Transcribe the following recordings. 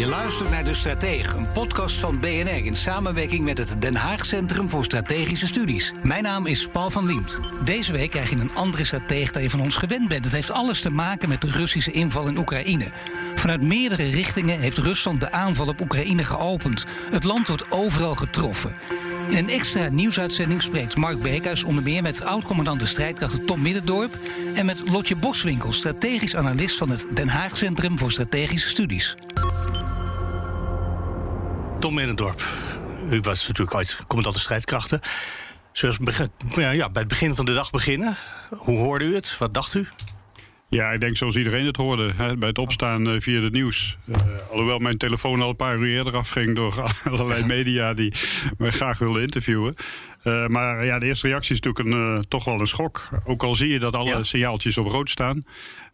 Je luistert naar De Stratege, een podcast van BNR in samenwerking met het Den Haag Centrum voor Strategische Studies. Mijn naam is Paul van Liemt. Deze week krijg je een andere stratege dan je van ons gewend bent. Het heeft alles te maken met de Russische inval in Oekraïne. Vanuit meerdere richtingen heeft Rusland de aanval op Oekraïne geopend. Het land wordt overal getroffen. In een extra nieuwsuitzending spreekt Mark Beekhuis onder meer met oud-commandant de strijdkrachten Tom Middendorp en met Lotje Boswinkel, strategisch analist van het Den Haag Centrum voor Strategische Studies. Tom Middendorp, u was natuurlijk ooit de strijdkrachten. Zullen we ja, bij het begin van de dag beginnen? Hoe hoorde u het? Wat dacht u? Ja, ik denk zoals iedereen het hoorde. Hè, bij het opstaan uh, via het nieuws. Uh, alhoewel mijn telefoon al een paar uur eerder afging door allerlei media die me graag wilden interviewen. Uh, maar ja, de eerste reactie is natuurlijk een, toch wel een schok. Ook al zie je dat alle ja. signaaltjes op rood staan.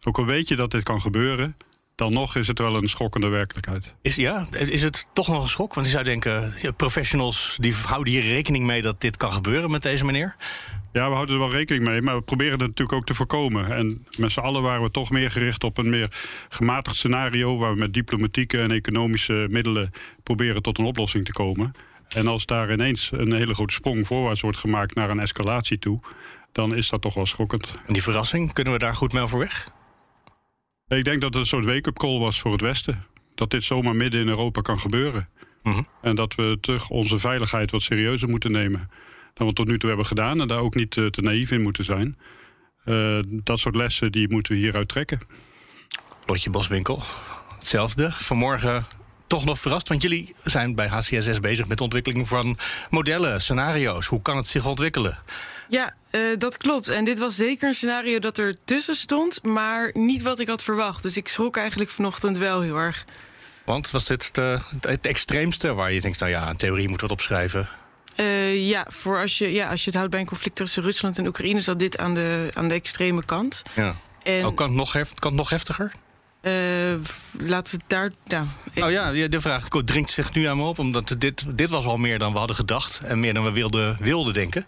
Ook al weet je dat dit kan gebeuren dan nog is het wel een schokkende werkelijkheid. Is, ja, is het toch nog een schok? Want je zou denken, professionals die houden hier rekening mee dat dit kan gebeuren met deze meneer. Ja, we houden er wel rekening mee, maar we proberen het natuurlijk ook te voorkomen. En met z'n allen waren we toch meer gericht op een meer gematigd scenario... waar we met diplomatieke en economische middelen proberen tot een oplossing te komen. En als daar ineens een hele grote sprong voorwaarts wordt gemaakt naar een escalatie toe... dan is dat toch wel schokkend. En die verrassing, kunnen we daar goed mee overweg? Ik denk dat het een soort wake-up call was voor het Westen. Dat dit zomaar midden in Europa kan gebeuren. Mm -hmm. En dat we terug onze veiligheid wat serieuzer moeten nemen dan we tot nu toe hebben gedaan. En daar ook niet te naïef in moeten zijn. Uh, dat soort lessen die moeten we hieruit trekken. Lotje Boswinkel, hetzelfde. Vanmorgen toch nog verrast, want jullie zijn bij HCSS bezig met de ontwikkeling van modellen, scenario's. Hoe kan het zich ontwikkelen? Ja, uh, dat klopt. En dit was zeker een scenario dat er tussen stond, maar niet wat ik had verwacht. Dus ik schrok eigenlijk vanochtend wel heel erg. Want was dit de, het extreemste waar je denkt, nou ja, een theorie moet wat opschrijven? Uh, ja, voor als je, ja, als je het houdt bij een conflict tussen Rusland en Oekraïne, zat dit aan de, aan de extreme kant. Ja. En, oh, kan, het nog hef, kan het nog heftiger? Uh, laten we daar. Nou, nou ja, de vraag dringt zich nu aan me op, omdat dit, dit was al meer dan we hadden gedacht en meer dan we wilden, wilden denken.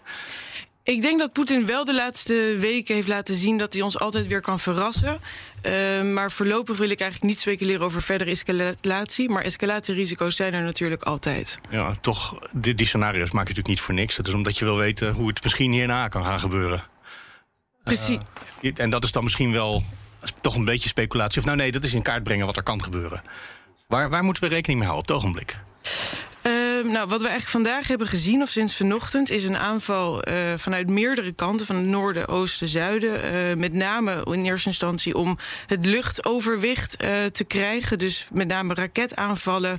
Ik denk dat Poetin wel de laatste weken heeft laten zien dat hij ons altijd weer kan verrassen. Uh, maar voorlopig wil ik eigenlijk niet speculeren over verdere escalatie. Maar escalatierisico's zijn er natuurlijk altijd. Ja, toch, die, die scenario's maak je natuurlijk niet voor niks. Dat is omdat je wil weten hoe het misschien hierna kan gaan gebeuren. Precies. Uh, en dat is dan misschien wel toch een beetje speculatie. Of nou nee, dat is in kaart brengen wat er kan gebeuren. Waar, waar moeten we rekening mee houden op het ogenblik? Uh, nou, wat we eigenlijk vandaag hebben gezien, of sinds vanochtend, is een aanval uh, vanuit meerdere kanten, van het noorden, oosten, zuiden. Uh, met name in eerste instantie om het luchtoverwicht te krijgen. Dus met name raketaanvallen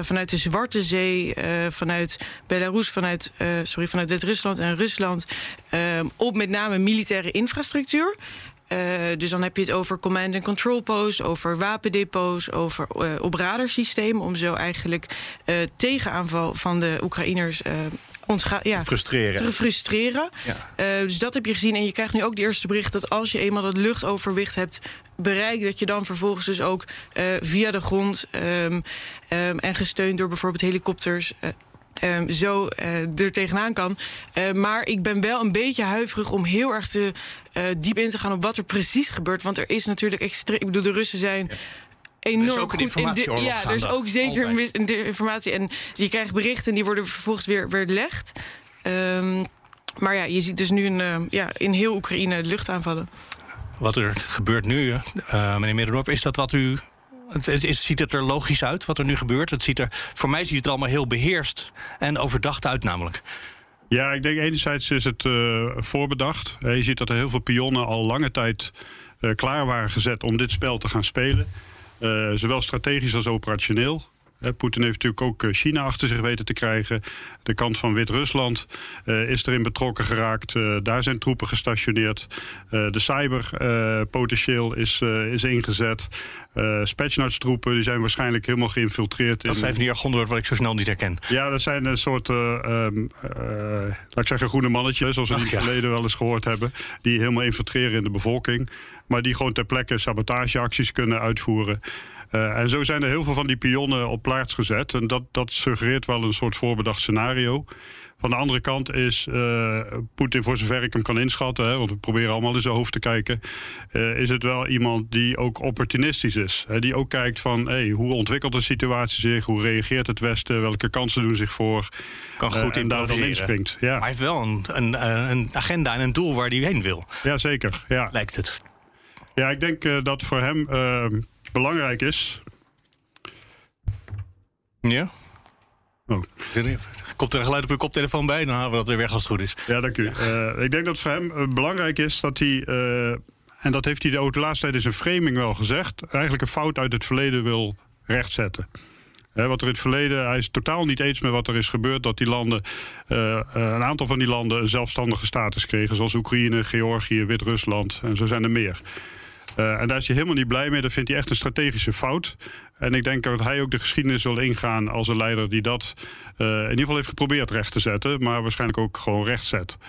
vanuit de Zwarte Zee, vanuit Belarus, vanuit, sorry, vanuit Wit-Rusland en Rusland. op met name militaire infrastructuur. Uh, dus dan heb je het over command and control posts, over wapendepots, over uh, op radarsystemen. Om zo eigenlijk uh, tegenaanval van de Oekraïners ons ja, frustreren. te frustreren. Ja. dus dat heb je gezien. En je krijgt nu ook de eerste bericht dat als je eenmaal het luchtoverwicht hebt bereikt, dat je dan vervolgens dus ook via de grond um, um, en gesteund door bijvoorbeeld helikopters. Um, zo uh, er tegenaan kan. Uh, maar ik ben wel een beetje huiverig om heel erg te, uh, diep in te gaan op wat er precies gebeurt. Want er is natuurlijk extreem. Ik bedoel, de Russen zijn. Ja enorm er is ook een goed in Ja, er is ook zeker een informatie. En je krijgt berichten en die worden vervolgens weer weerlegd. Um, maar ja, je ziet dus nu een, ja, in heel Oekraïne luchtaanvallen. Wat er gebeurt nu, uh, meneer Middendorp, is dat wat u het, het ziet het er logisch uit wat er nu gebeurt? Het ziet er, voor mij ziet het er allemaal heel beheerst en overdacht uit, namelijk. Ja, ik denk enerzijds is het uh, voorbedacht. Je ziet dat er heel veel pionnen al lange tijd uh, klaar waren gezet om dit spel te gaan spelen. Zowel strategisch als operationeel. Poetin heeft natuurlijk ook China achter zich weten te krijgen. De kant van Wit-Rusland uh, is erin betrokken geraakt. Uh, daar zijn troepen gestationeerd. Uh, de cyberpotentieel is, is ingezet. Uh, troepen die zijn waarschijnlijk helemaal geïnfiltreerd. Dat zijn van die jargonwoorden wat ik zo snel niet herken. Ja, dat zijn een soort, uh, laat ik zeggen, groene mannetjes, zoals we in het verleden wel eens gehoord hebben. Die helemaal infiltreren in de bevolking. Maar die gewoon ter plekke sabotageacties kunnen uitvoeren. Uh, en zo zijn er heel veel van die pionnen op plaats gezet. En dat, dat suggereert wel een soort voorbedacht scenario. Van de andere kant is uh, Poetin, voor zover ik hem kan inschatten, hè, want we proberen allemaal in zijn hoofd te kijken, uh, is het wel iemand die ook opportunistisch is. Hè, die ook kijkt van hey, hoe ontwikkelt de situatie zich, hoe reageert het Westen, welke kansen doen zich voor. Kan goed uh, en daar dan inspringt. Ja. Maar hij heeft wel een, een, een, agenda en een doel waar hij heen wil. Ja, zeker. Ja. Lijkt het. Ja, ik denk dat voor hem belangrijk is. Ja? Oh. Komt er een geluid op uw koptelefoon bij? Dan halen we dat weer weg als het goed is. Ja, dank u. Uh, ik denk dat voor hem uh, belangrijk is dat hij... Uh, en dat heeft hij de, de laatste tijd in zijn framing wel gezegd... eigenlijk een fout uit het verleden wil rechtzetten. wat er in het verleden, hij is totaal niet eens met wat er is gebeurd. Dat die landen, een aantal van die landen een zelfstandige status kregen. Zoals Oekraïne, Georgië, Wit-Rusland en zo zijn er meer. Uh, en daar is hij helemaal niet blij mee. Dat vindt hij echt een strategische fout. En ik denk dat hij ook de geschiedenis wil ingaan als een leider die dat uh, in ieder geval heeft geprobeerd recht te zetten, maar waarschijnlijk ook gewoon recht zet.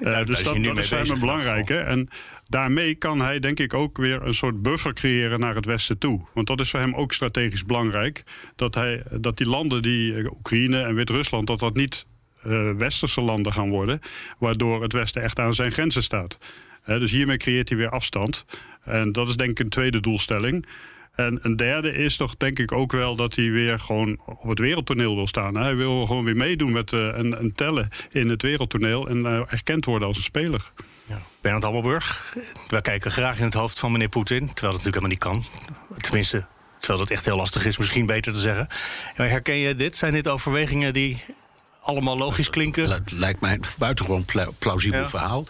Uh, dus dat, dat is voor hem belangrijke. En daarmee kan hij denk ik ook weer een soort buffer creëren naar het Westen toe. Want dat is voor hem ook strategisch belangrijk. Dat, hij, dat die landen, die Oekraïne en Wit-Rusland, dat dat niet uh, westerse landen gaan worden, waardoor het Westen echt aan zijn grenzen staat. dus hiermee creëert hij weer afstand. En dat is denk ik een tweede doelstelling. En een derde is toch denk ik ook wel dat hij weer gewoon op het wereldtoneel wil staan. Hij wil gewoon weer meedoen met uh, een, een, tellen in het wereldtoneel en uh, erkend worden als een speler. Ja. Bernard Hammelburg, wij kijken graag in het hoofd van meneer Poetin, terwijl dat natuurlijk helemaal niet kan. Tenminste, terwijl dat echt heel lastig is, misschien beter te zeggen. Herken je dit? Zijn dit overwegingen die allemaal logisch klinken. Het lijkt mij een buitengewoon plausibel verhaal.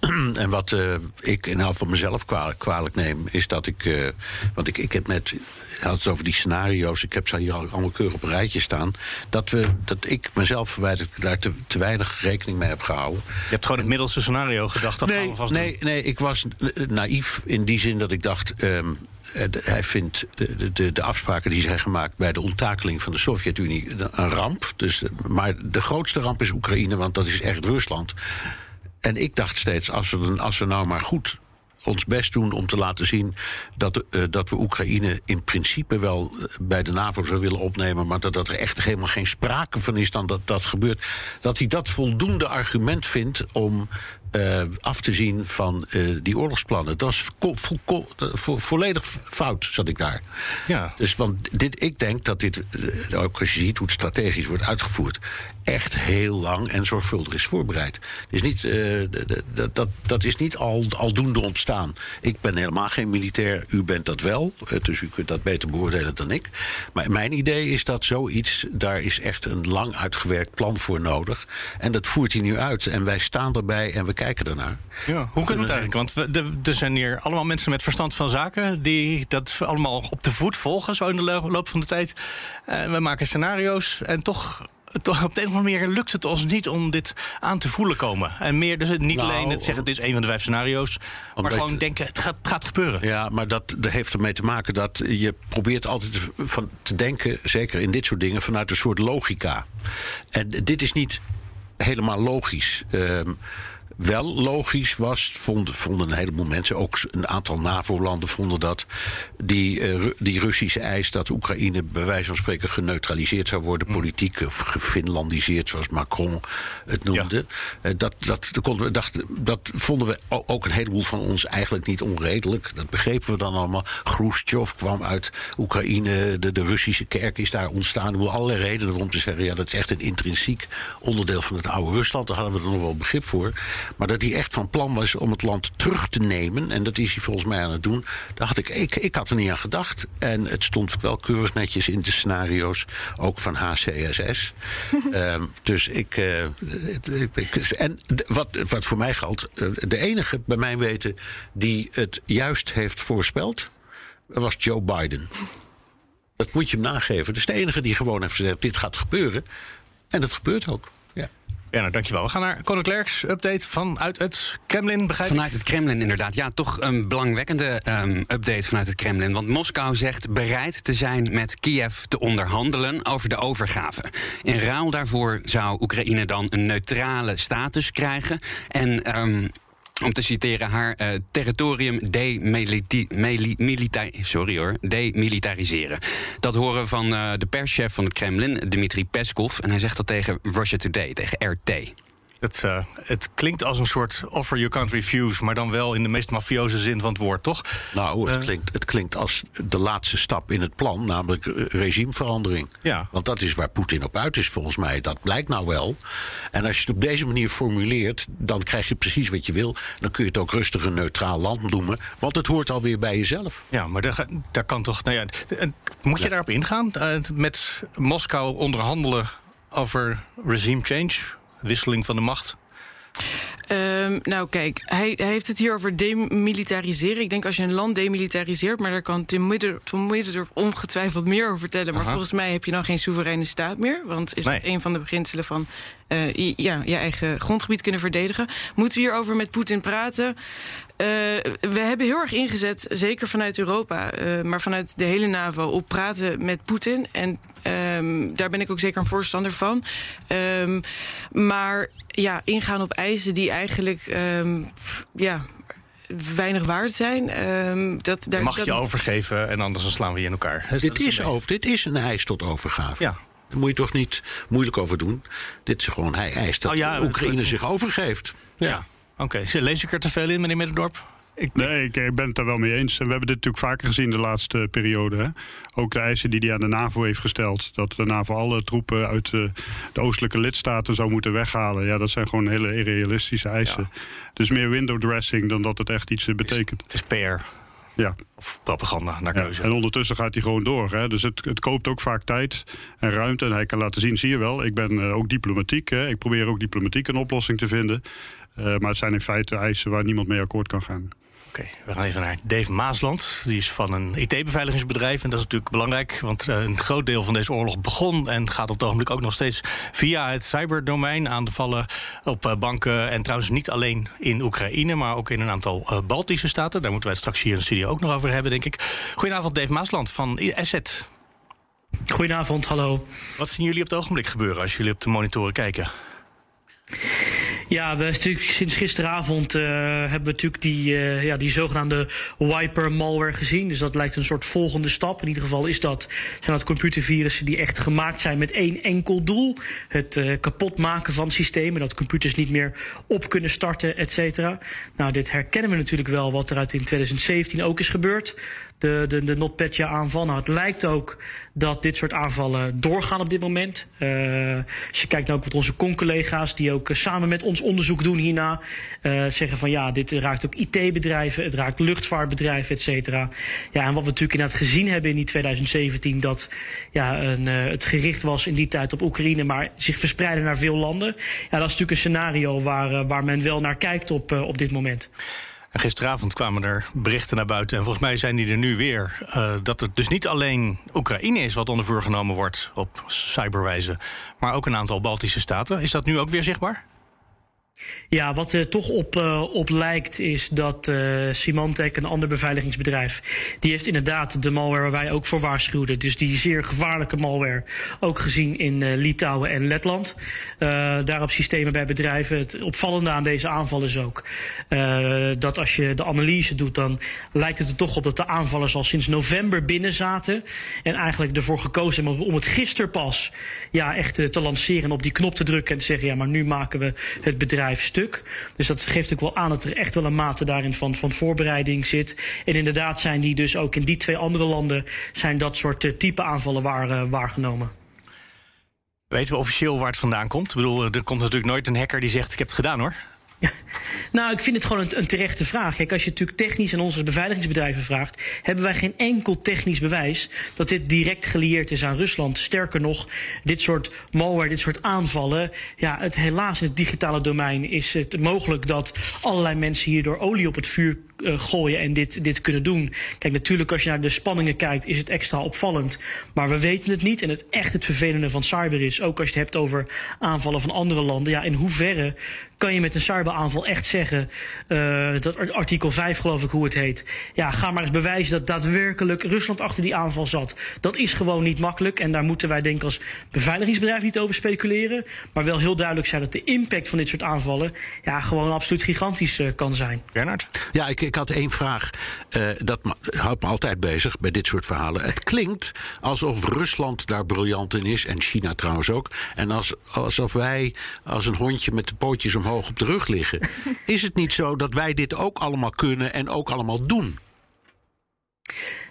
en wat uh, ik in elk van mezelf kwalijk, kwalijk, neem, is dat ik. Uh, want ik, ik heb net. had het over die scenario's. Ik heb ze hier allemaal keurig op een rijtje staan. Dat, we, dat ik mezelf verwijt daar te, te, weinig rekening mee heb gehouden. Je hebt gewoon het middelste scenario gedacht. Dat nee, nee, nee, ik was naïef in die zin dat ik dacht. Um, eh, hij vindt de, de, de, afspraken die zijn gemaakt bij de onttakeling van de Sovjet-Unie een ramp. Dus, maar de grootste ramp is Oekraïne, want dat is echt Rusland. En ik dacht steeds, als we, als we nou maar goed ons best doen om te laten zien dat, uh, dat we Oekraïne in principe wel eh, bij de NAVO zou willen opnemen, maar dat, dat er echt helemaal geen sprake van is dan dat dat gebeurt. Dat hij dat voldoende argument vindt om uh, af te zien van uh, die oorlogsplannen. Dat is vo vo vo volledig fout, zat ik daar. Ja. Dus want dit, ik denk dat dit, ook als je ziet hoe het strategisch wordt uitgevoerd, echt heel lang en zorgvuldig is voorbereid. Dus niet, dat, dat, dat is niet al, aldoende ontstaan. Ik ben helemaal geen militair, u bent dat wel. dus u kunt dat beter beoordelen dan ik. Maar mijn idee is dat zoiets, daar is echt een lang uitgewerkt plan voor nodig. En dat voert hij nu uit. En wij staan erbij en we kijken ernaar. Ja, hoe kunnen we het eigenlijk? Want we, er zijn hier allemaal mensen met verstand van zaken... die dat allemaal op de voet volgen, zo in de loop van de tijd. Uh, we maken scenario's en toch toch op de een of andere manier lukt het ons niet om dit aan te voelen komen. En meer dus niet nou, alleen het zeggen, het is een van de vijf scenario's. Maar gewoon denken, het gaat, gaat gebeuren. Ja, maar dat, dat heeft ermee te maken dat je probeert altijd van te denken, zeker in dit soort dingen, vanuit een soort logica. En dit is niet helemaal logisch. Uh, wel logisch was, vonden, vonden een heleboel mensen, ook een aantal NAVO-landen vonden dat, die, uh, die Russische eis dat Oekraïne bij wijze van spreken geneutraliseerd zou worden, mm. politiek of gefinlandiseerd, zoals Macron het noemde. Ja. Uh, dat, dat, konden we, dacht, dat vonden we ook een heleboel van ons eigenlijk niet onredelijk. Dat begrepen we dan allemaal. Khrushchev kwam uit Oekraïne, de, de Russische kerk is daar ontstaan. Er allerlei redenen om te zeggen, ja, dat is echt een intrinsiek onderdeel van het oude Rusland. Daar hadden we er nog wel begrip voor. Maar dat hij echt van plan was om het land terug te nemen. En dat is hij volgens mij aan het doen. Daar had ik, ik, ik had er niet aan gedacht. En het stond wel keurig netjes in de scenario's. Ook van HCSS. Ehm, dus ik, uh, ik, En wat, wat voor mij geldt. Eh, de enige bij mijn weten die het juist heeft voorspeld. was Joe Biden. Dat moet je hem nageven. Dat is de enige die gewoon heeft gezegd: dit gaat gebeuren. En dat gebeurt ook. Ja, nou, dankjewel. We gaan naar Conor Klerks update vanuit het Kremlin, begrijp Vanuit het Kremlin, inderdaad. Ja, toch een belangwekkende um, update vanuit het Kremlin. Want Moskou zegt bereid te zijn met Kiev te onderhandelen over de overgave. In ruil daarvoor zou Oekraïne dan een neutrale status krijgen. En... Um, om te citeren haar uh, territorium demilitariseren. Dat horen van uh, de perschef van het Kremlin, Dmitri Peskov. En hij zegt dat tegen Russia Today, tegen RT. Het, uh, het klinkt als een soort offer you can't refuse, maar dan wel in de meest mafioze zin van het woord, toch? Nou, het, uh, klinkt, het klinkt als de laatste stap in het plan, namelijk regimeverandering. Ja. Want dat is waar Poetin op uit is, volgens mij. Dat blijkt nou wel. En als je het op deze manier formuleert, dan krijg je precies wat je wil. Dan kun je het ook rustig een neutraal land noemen, want het hoort alweer bij jezelf. Ja, maar daar, daar kan toch. Nou ja, moet je ja. daarop ingaan? Uh, met Moskou onderhandelen over regime change? Wisseling van de macht? Um, nou, kijk, hij, hij, heeft het hier over demilitariseren. Ik denk als je een land demilitariseert, maar daar kan Tim Middendorp ongetwijfeld meer over vertellen. Maar Aha. volgens mij heb je dan geen soevereine staat meer. Want is nee. een van de beginselen van uh, ja, je eigen grondgebied kunnen verdedigen. Moeten we hierover met Poetin praten? Uh, we hebben heel erg ingezet, zeker vanuit Europa, uh, maar vanuit de hele NAVO, op praten met Poetin. En um, daar ben ik ook zeker een voorstander van. Um, maar ja, ingaan op eisen die eigenlijk um, ja, weinig waard zijn. Um, dat, daar, Mag je overgeven en anders dan slaan we je in elkaar. Dus dit, is over, dit is een eis tot overgave. Ja. Daar moet je toch niet moeilijk over doen. Dit is gewoon, hij eist dat oh ja, Oekraïne zich overgeeft. Ja. ja. Oké, okay. lees ik er te veel in, meneer Middendorp? Ik... Nee, ik ben het daar wel mee eens. En we hebben dit natuurlijk vaker gezien de laatste periode. Hè? Ook de eisen die hij aan de NAVO heeft gesteld. Dat de NAVO alle troepen uit de, de oostelijke lidstaten zou moeten weghalen. Ja, dat zijn gewoon hele irrealistische eisen. Ja. Dus meer window dressing dan dat het echt iets betekent. Het is, het is PR. Ja. Of propaganda naar keuze. Ja, en ondertussen gaat hij gewoon door. Hè? Dus het, het, koopt ook vaak tijd en ruimte. En hij kan laten zien, zie je wel, ik ben uh, ook diplomatiek. Hè? Ik probeer ook diplomatiek een oplossing te vinden. Uh, maar het zijn in feite eisen waar niemand mee akkoord kan gaan. Oké, okay, we gaan even naar Dave Maasland. Die is van een IT-beveiligingsbedrijf. En dat is natuurlijk belangrijk, want een groot deel van deze oorlog begon en gaat op het ogenblik ook nog steeds via het cyberdomein aan de vallen op banken. En trouwens niet alleen in Oekraïne, maar ook in een aantal Baltische staten. Daar moeten wij het straks hier in de studio ook nog over hebben, denk ik. Goedenavond, Dave Maasland van Asset. Goedenavond, hallo. Wat zien jullie op het ogenblik gebeuren als jullie op de monitoren kijken? Ja, we natuurlijk sinds gisteravond uh, hebben we natuurlijk die, uh, ja, die zogenaamde wiper malware gezien. Dus dat lijkt een soort volgende stap. In ieder geval is dat, zijn dat computervirussen die echt gemaakt zijn met één enkel doel. Het uh, kapot maken van systemen, dat computers niet meer op kunnen starten, et cetera. Nou, dit herkennen we natuurlijk wel wat eruit in 2017 ook is gebeurd de, de, de NotPetya aanval. Nou, het lijkt ook dat dit soort aanvallen doorgaan op dit moment. Uh, als je kijkt naar ook wat onze con-collega's, die ook uh, samen met ons onderzoek doen hierna, uh, zeggen van ja, dit raakt ook IT-bedrijven, het raakt luchtvaartbedrijven, et cetera. Ja, en wat we natuurlijk inderdaad gezien hebben in die 2017, dat ja, een, het gericht was in die tijd op Oekraïne, maar zich verspreiden naar veel landen. Ja, dat is natuurlijk een scenario waar, waar men wel naar kijkt op, op dit moment. En gisteravond kwamen er berichten naar buiten, en volgens mij zijn die er nu weer, uh, dat het dus niet alleen Oekraïne is wat onder vuur genomen wordt op cyberwijze, maar ook een aantal Baltische staten. Is dat nu ook weer zichtbaar? Ja, wat er toch op, uh, op lijkt is dat uh, Symantec, een ander beveiligingsbedrijf, die heeft inderdaad de malware waar wij ook voor waarschuwden. Dus die zeer gevaarlijke malware ook gezien in uh, Litouwen en Letland. daarop systemen bij bedrijven. Het opvallende aan deze aanval is ook dat als je de analyse doet, dan lijkt het er toch op dat de aanvallers al sinds november binnen zaten. En eigenlijk ervoor gekozen hebben om het gisteren pas ja, echt te lanceren, op die knop te drukken en te zeggen, ja, maar nu maken we het bedrijf stuk. Dus dat geeft ook wel aan dat er echt wel een mate daarin van, van voorbereiding zit. En inderdaad zijn die dus ook in die twee andere landen... zijn dat soort uh, type aanvallen waar, uh, waargenomen. Weten we officieel waar het vandaan komt? Ik bedoel, er komt natuurlijk nooit een hacker die zegt... ik heb het gedaan hoor. Nou, ik vind het gewoon een, een, terechte vraag. Kijk, als je natuurlijk technisch aan onze beveiligingsbedrijven vraagt, hebben wij geen enkel technisch bewijs dat dit direct gelieerd is aan Rusland. Sterker nog, dit soort malware, dit soort aanvallen, ja, het, helaas in het digitale domein is het mogelijk dat allerlei mensen hierdoor olie op het vuur uh, gooien en dit, dit kunnen doen. Kijk, natuurlijk als je naar de spanningen kijkt, is het extra opvallend. Maar we weten het niet. En het echt het vervelende van cyber is, ook als je het hebt over aanvallen van andere landen. Ja, in hoeverre kan je met een cyberaanval echt zeggen, uh, dat artikel 5 geloof ik hoe het heet. Ja, ga maar eens bewijzen dat daadwerkelijk Rusland achter die aanval zat. Dat is gewoon niet makkelijk en daar moeten wij denk ik als beveiligingsbedrijf niet over speculeren. Maar wel heel duidelijk zijn dat de impact van dit soort aanvallen ja, gewoon absoluut gigantisch uh, kan zijn. Bernard? Ja, ik, ik had één vraag. Uh, dat houdt me altijd bezig bij dit soort verhalen. Het klinkt alsof Rusland daar briljant in is en China trouwens ook. En als, alsof wij als een hondje met de pootjes omhoog hoog op de rug liggen. Is het niet zo dat wij dit ook allemaal kunnen en ook allemaal doen?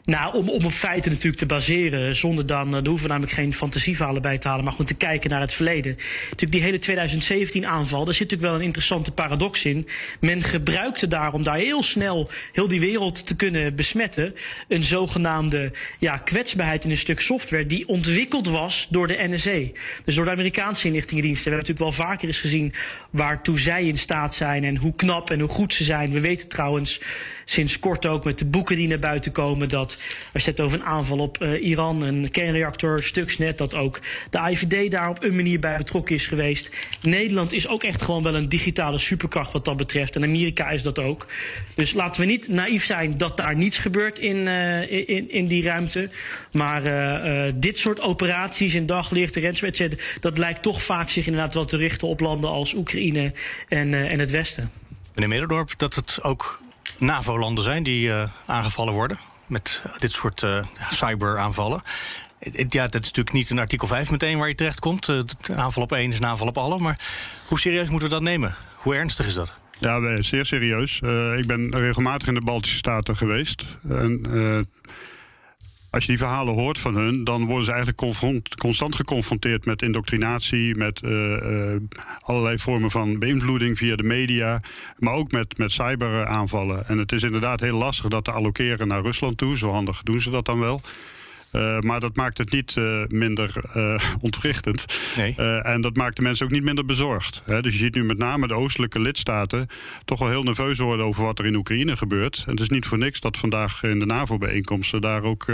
Nou, om, op feiten natuurlijk te baseren, zonder dan, er hoeven we namelijk geen fantasieverhalen bij te halen, maar gewoon te kijken naar het verleden. Natuurlijk die hele 2017 aanval, daar zit natuurlijk wel een interessante paradox in. Men gebruikte daarom daar heel snel heel die wereld te kunnen besmetten, een zogenaamde ja, kwetsbaarheid in een stuk software die ontwikkeld was door de NSA. Dus door de Amerikaanse inlichtingendiensten. We hebben natuurlijk wel vaker eens gezien waartoe zij in staat zijn en hoe knap en hoe goed ze zijn. We weten trouwens sinds kort ook met de boeken die naar buiten komen dat als je het over een aanval op uh, Iran, een kernreactor, Stuxnet, dat ook de IVD daar op een manier bij betrokken is geweest. Nederland is ook echt gewoon wel een digitale superkracht wat dat betreft. En Amerika is dat ook. Dus laten we niet naïef zijn dat daar niets gebeurt in, uh, in, in die ruimte. Maar uh, dit soort operaties in daglicht, ransomware, dat lijkt toch vaak zich inderdaad wel te richten op landen als Oekraïne en, en het Westen. Meneer Middendorp, dat het ook NAVO-landen zijn die aangevallen worden? Met dit soort uh, cyberaanvallen. Ja, dat is natuurlijk niet een artikel 5 meteen waar je terecht komt. Uh, een aanval op één is een aanval op alle. Maar hoe serieus moeten we dat nemen? Hoe ernstig is dat? Ja, zeer serieus. Ik ben regelmatig in de Baltische Staten geweest. En, als je die verhalen hoort van hun, dan worden ze eigenlijk constant geconfronteerd met indoctrinatie, met uh, uh, allerlei vormen van beïnvloeding via de media, maar ook met, met cyberaanvallen. En het is inderdaad heel lastig dat te allokeren naar Rusland toe. Zo handig doen ze dat dan wel. Uh, maar dat maakt het niet uh, minder uh, ontwrichtend. Nee. en dat maakt de mensen ook niet minder bezorgd. Hè. Dus je ziet nu met name de oostelijke lidstaten toch wel heel nerveus worden over wat er in Oekraïne gebeurt. En het is niet voor niks dat vandaag in de NAVO-bijeenkomsten daar ook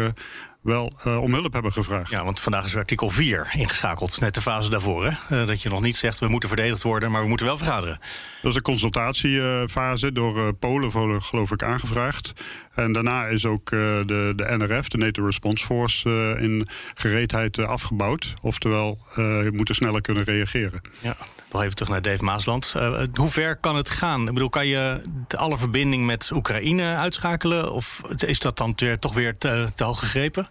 wel uh, om hulp hebben gevraagd. Ja, want vandaag is artikel 4 ingeschakeld, net de fase daarvoor. Hè? Uh, dat je nog niet zegt we moeten verdedigd worden, maar we moeten wel vergaderen. Dat is een consultatiefase door uh, Polen, geloof ik, aangevraagd. En daarna is ook de, de NRF, de NATO Response Force, in gereedheid afgebouwd. Oftewel, je moet er sneller kunnen reageren. Ja. Nog even terug naar Dave Maasland. hoe ver kan het gaan? Ik bedoel, kan je alle verbinding met Oekraïne uitschakelen? Of is dat dan toch weer te, te hoog gegrepen?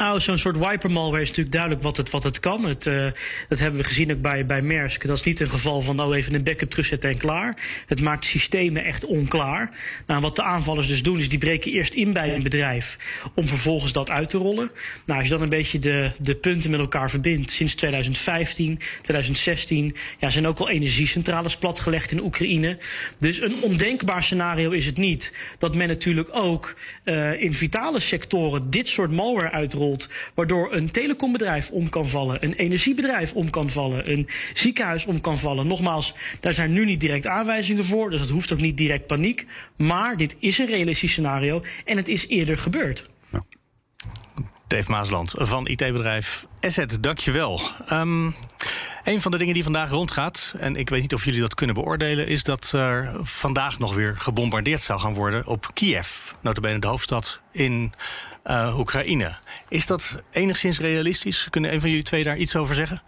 Nou, zo'n soort wiper malware is natuurlijk duidelijk wat het, wat het kan. Het, uh, dat hebben we gezien ook bij, bij Maersk. Dat is niet een geval van nou even een backup terugzetten en klaar. Het maakt systemen echt onklaar. Nou, wat de aanvallers dus doen, is die breken eerst in bij een bedrijf om vervolgens dat uit te rollen. Nou, als je dan een beetje de, de punten met elkaar verbindt, sinds 2015, 2016, ja, zijn ook al energiecentrales platgelegd in Oekraïne. Dus een ondenkbaar scenario is het niet. Dat men natuurlijk ook uh, in vitale sectoren dit soort malware uitrolt waardoor een telecombedrijf om kan vallen, een energiebedrijf om kan vallen, een ziekenhuis om kan vallen. Nogmaals, daar zijn nu niet direct aanwijzingen voor, dus dat hoeft ook niet direct paniek. Maar dit is een realistisch scenario en het is eerder gebeurd. Dave Maasland van IT-bedrijf Asset, dankjewel. Um, een van de dingen die vandaag rondgaat, en ik weet niet of jullie dat kunnen beoordelen, is dat er vandaag nog weer gebombardeerd zou gaan worden op Kiev, notabene de hoofdstad in uh, Oekraïne. Is dat enigszins realistisch? Kunnen een van jullie twee daar iets over zeggen?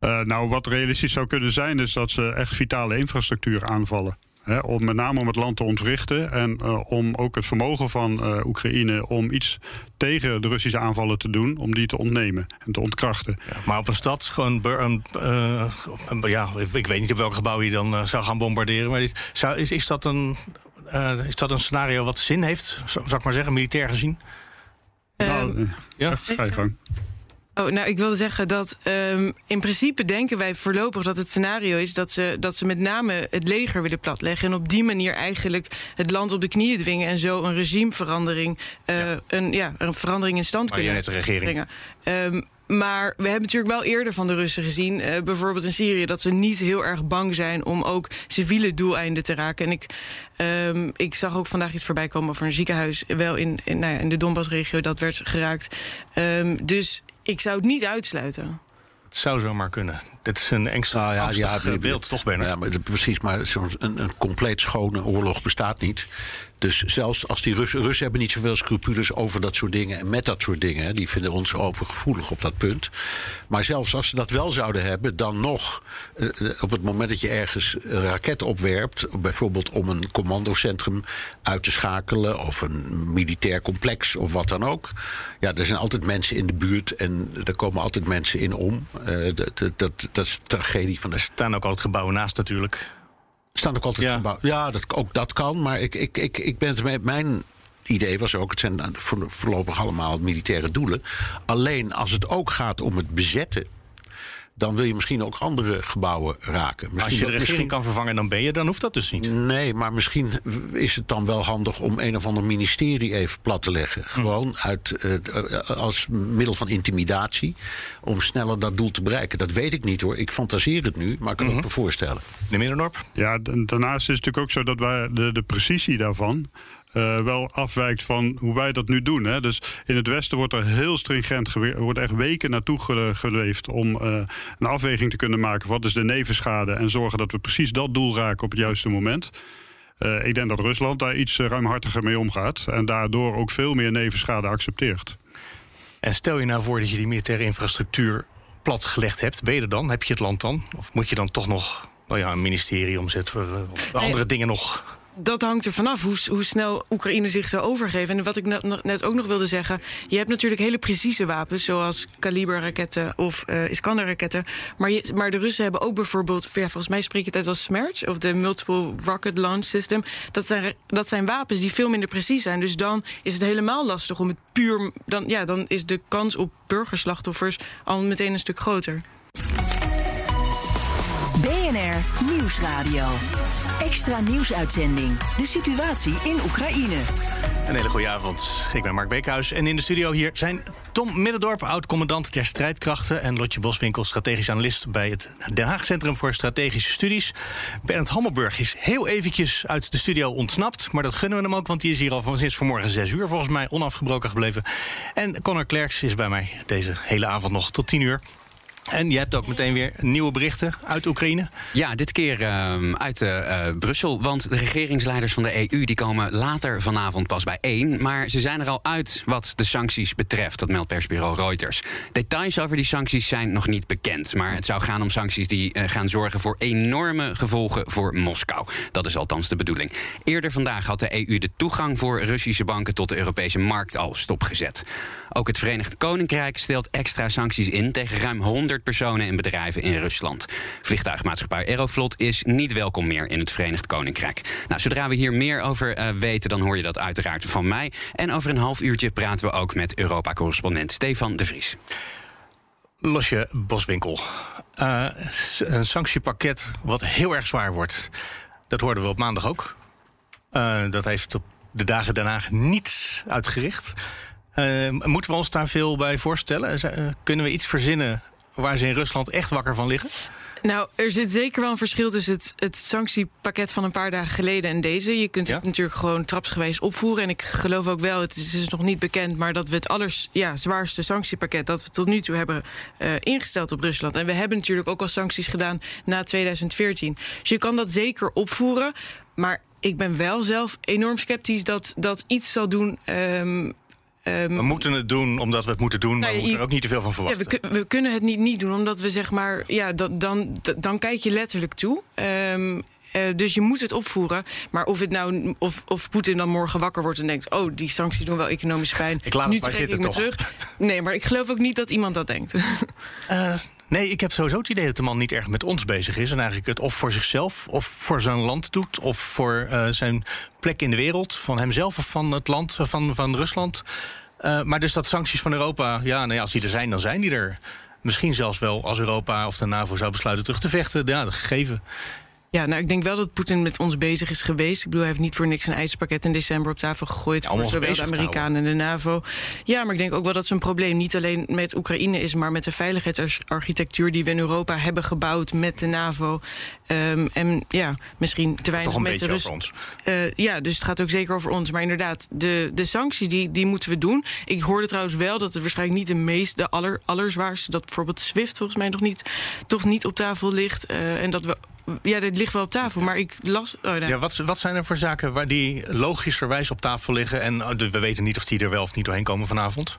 Uh, nou, wat realistisch zou kunnen zijn, is dat ze echt vitale infrastructuur aanvallen om, met name om het land te ontwrichten en uh, om ook het vermogen van uh, Oekraïne om iets tegen de Russische aanvallen te doen, om die te ontnemen en te ontkrachten. Ja, maar op een stad, gewoon een, uh, ja, ik weet niet op welk gebouw je dan zou gaan bombarderen, maar dit, zou, is, is, dat een, is dat een scenario wat zin heeft, zou ik maar zeggen, militair gezien? Nou, ja, ga je gang. Oh, nou, ik wilde zeggen dat um, in principe denken wij voorlopig dat het scenario is dat ze, dat ze met name het leger willen platleggen. En op die manier eigenlijk het land op de knieën dwingen en zo een regimeverandering, uh, ja. Een, ja, een verandering in stand kunnen brengen. Um, maar we hebben natuurlijk wel eerder van de Russen gezien, uh, bijvoorbeeld in Syrië, dat ze niet heel erg bang zijn om ook civiele doeleinden te raken. En ik, um, ik zag ook vandaag iets voorbij komen over een ziekenhuis, wel in, in, nou ja, in de Donbassregio, dat werd geraakt. Um, dus ik zou het niet uitsluiten. Het zou zomaar kunnen. Dit is een extra nou ja, ja, beeld, toch, Bernard? Ja, maar, precies, maar zo'n een, een compleet schone oorlog bestaat niet. Dus zelfs als die Russen, Russen hebben niet zoveel scrupules over dat soort dingen en met dat soort dingen. Die vinden ons overgevoelig op dat punt. Maar zelfs als ze dat wel zouden hebben, dan nog eh, eh, op het moment dat je ergens een raket opwerpt, bijvoorbeeld om een commandocentrum uit te schakelen of een militair complex of wat dan ook. Ja, er zijn altijd mensen in de buurt en er komen altijd mensen in om. Uh, dat, dat, dat is de tragedie van de. Er staan ook altijd gebouwen naast natuurlijk staan ook altijd ja. gebouwen. Ja, dat, ook dat kan. Maar ik, ik, ik, ik ben het met mijn idee was ook, het zijn voorlopig allemaal militaire doelen. Alleen als het ook gaat om het bezetten dan wil je misschien ook andere gebouwen raken. Misschien als je de regering kan vervangen, dan ben je, dan hoeft dat dus niet. Nee, maar misschien is het dan wel handig om een of ander ministerie even plat te leggen. Hm. Gewoon uit, uh, als middel van intimidatie, om sneller dat doel te bereiken. Dat weet ik niet hoor. Ik fantaseer het nu, maar ik kan mm -hmm. het me voorstellen. Meneer Middendorp? Ja, daarnaast is het natuurlijk ook zo dat wij de, de precisie daarvan uh, wel afwijkt van hoe wij dat nu doen. Hè. Dus in het Westen wordt er heel stringent wordt echt weken naartoe geleefd om uh, een afweging te kunnen maken. Wat is de nevenschade? En zorgen dat we precies dat doel raken op het juiste moment. Uh, ik denk dat Rusland daar iets ruimhartiger mee omgaat. En daardoor ook veel meer nevenschade accepteert. En stel je nou voor dat je die militaire infrastructuur platgelegd hebt. Ben je er dan? Heb je het land dan? Of moet je dan toch nog nou ja, een ministerie omzetten? Of andere dingen nog dat hangt er vanaf hoe, hoe snel Oekraïne zich zou overgeven. En wat ik net ook nog wilde zeggen... je hebt natuurlijk hele precieze wapens... zoals kaliberraketten of uh, Iskander-raketten. Maar, maar de Russen hebben ook bijvoorbeeld... Ja, volgens mij spreek je het uit als Smerch... of de Multiple Rocket Launch System. Dat zijn, dat zijn wapens die veel minder precies zijn. Dus dan is het helemaal lastig om het puur... Dan, ja, dan is de kans op burgerslachtoffers al meteen een stuk groter. BNR Nieuwsradio. Extra nieuwsuitzending. De situatie in Oekraïne. Een hele goede avond. Ik ben Mark Beekhuis en in de studio hier zijn Tom Middendorp, oud-commandant der strijdkrachten... en Lotje Boswinkel, strategisch analist bij het Den Haag Centrum voor Strategische Studies. Bernd Hammelburg is heel eventjes uit de studio ontsnapt... maar dat gunnen we hem ook, want die is hier al van sinds vanmorgen zes uur... volgens mij onafgebroken gebleven. En Connor Klerks is bij mij deze hele avond nog tot tien uur. En je hebt ook meteen weer nieuwe berichten uit Oekraïne. Ja, dit keer uh, uit uh, Brussel. Want de regeringsleiders van de EU die komen later vanavond pas bijeen. Maar ze zijn er al uit wat de sancties betreft. Dat meldt persbureau Reuters. Details over die sancties zijn nog niet bekend. Maar het zou gaan om sancties die uh, gaan zorgen voor enorme gevolgen voor Moskou. Dat is althans de bedoeling. Eerder vandaag had de EU de toegang voor Russische banken tot de Europese markt al stopgezet. Ook het Verenigd Koninkrijk stelt extra sancties in tegen ruim 100 personen en bedrijven in Rusland. Vliegtuigmaatschappij Aeroflot is niet welkom meer in het Verenigd Koninkrijk. Nou, zodra we hier meer over uh, weten, dan hoor je dat uiteraard van mij. En over een half uurtje praten we ook met Europa-correspondent Stefan de Vries. Losje Boswinkel. Uh, een sanctiepakket wat heel erg zwaar wordt. Dat hoorden we op maandag ook. Uh, dat heeft op de dagen daarna niets uitgericht. Moeten we ons daar veel bij voorstellen? kunnen we iets verzinnen waar ze in Rusland echt wakker van liggen? Nou, er zit zeker wel een verschil tussen het, het sanctiepakket van een paar dagen geleden en deze. Je kunt het natuurlijk gewoon trapsgewijs opvoeren. En ik geloof ook wel, het is dus nog niet bekend, maar dat we het allers ja, zwaarste sanctiepakket dat we tot nu toe hebben uh, ingesteld op Rusland. En we hebben natuurlijk ook al sancties gedaan na 2014. Dus je kan dat zeker opvoeren. Maar ik ben wel zelf enorm sceptisch dat dat iets zal doen. Um, Um, we moeten het doen omdat we het moeten doen, maar nou we moeten er ook niet te veel van verwachten. Ja, we, we, kunnen het niet niet doen, omdat we zeg maar, ja, dan, dan, dan kijk je letterlijk toe. Um, uh, dus je moet het opvoeren. Maar of, het nou, of, of Poetin dan morgen wakker wordt en denkt: Oh, die sancties doen wel economisch pijn. Ik laat nu het trek ik me toch. terug. Nee, maar ik geloof ook niet dat iemand dat denkt. Uh, nee, ik heb sowieso het idee dat de man niet erg met ons bezig is. En eigenlijk het of voor zichzelf, of voor zijn land doet, of voor uh, zijn plek in de wereld. Van hemzelf of van het land van, van Rusland. Uh, maar dus dat sancties van Europa, ja, nou ja, als die er zijn, dan zijn die er. Misschien zelfs wel als Europa of de NAVO zou besluiten terug te vechten. Ja, dat gegeven. Ja, nou, ik denk wel dat Poetin met ons bezig is geweest. Ik bedoel, hij heeft niet voor niks een ijspakket in december op tafel gegooid. Ja, voor zowel de Amerikanen en de NAVO. Ja, maar ik denk ook wel dat zijn probleem niet alleen met Oekraïne is, maar met de veiligheidsarchitectuur die we in Europa hebben gebouwd met de NAVO. Ehm, en ja, misschien te weinig met de beetje Rus. over ons. Eh, ja, dus het gaat ook zeker over ons. Maar inderdaad, de, de sancties die, die moeten we doen. Ik hoorde trouwens wel dat het waarschijnlijk niet de meest, de aller, allerzwaarste, dat bijvoorbeeld SWIFT volgens mij nog niet, toch niet op tafel ligt. Eh, en dat we. Ja, dit ligt wel op tafel, maar ik las. Oh, nee. Ja, wat, wat zijn er voor zaken waar die logischerwijs op tafel liggen? En oh, we weten niet of die er wel of niet doorheen komen vanavond.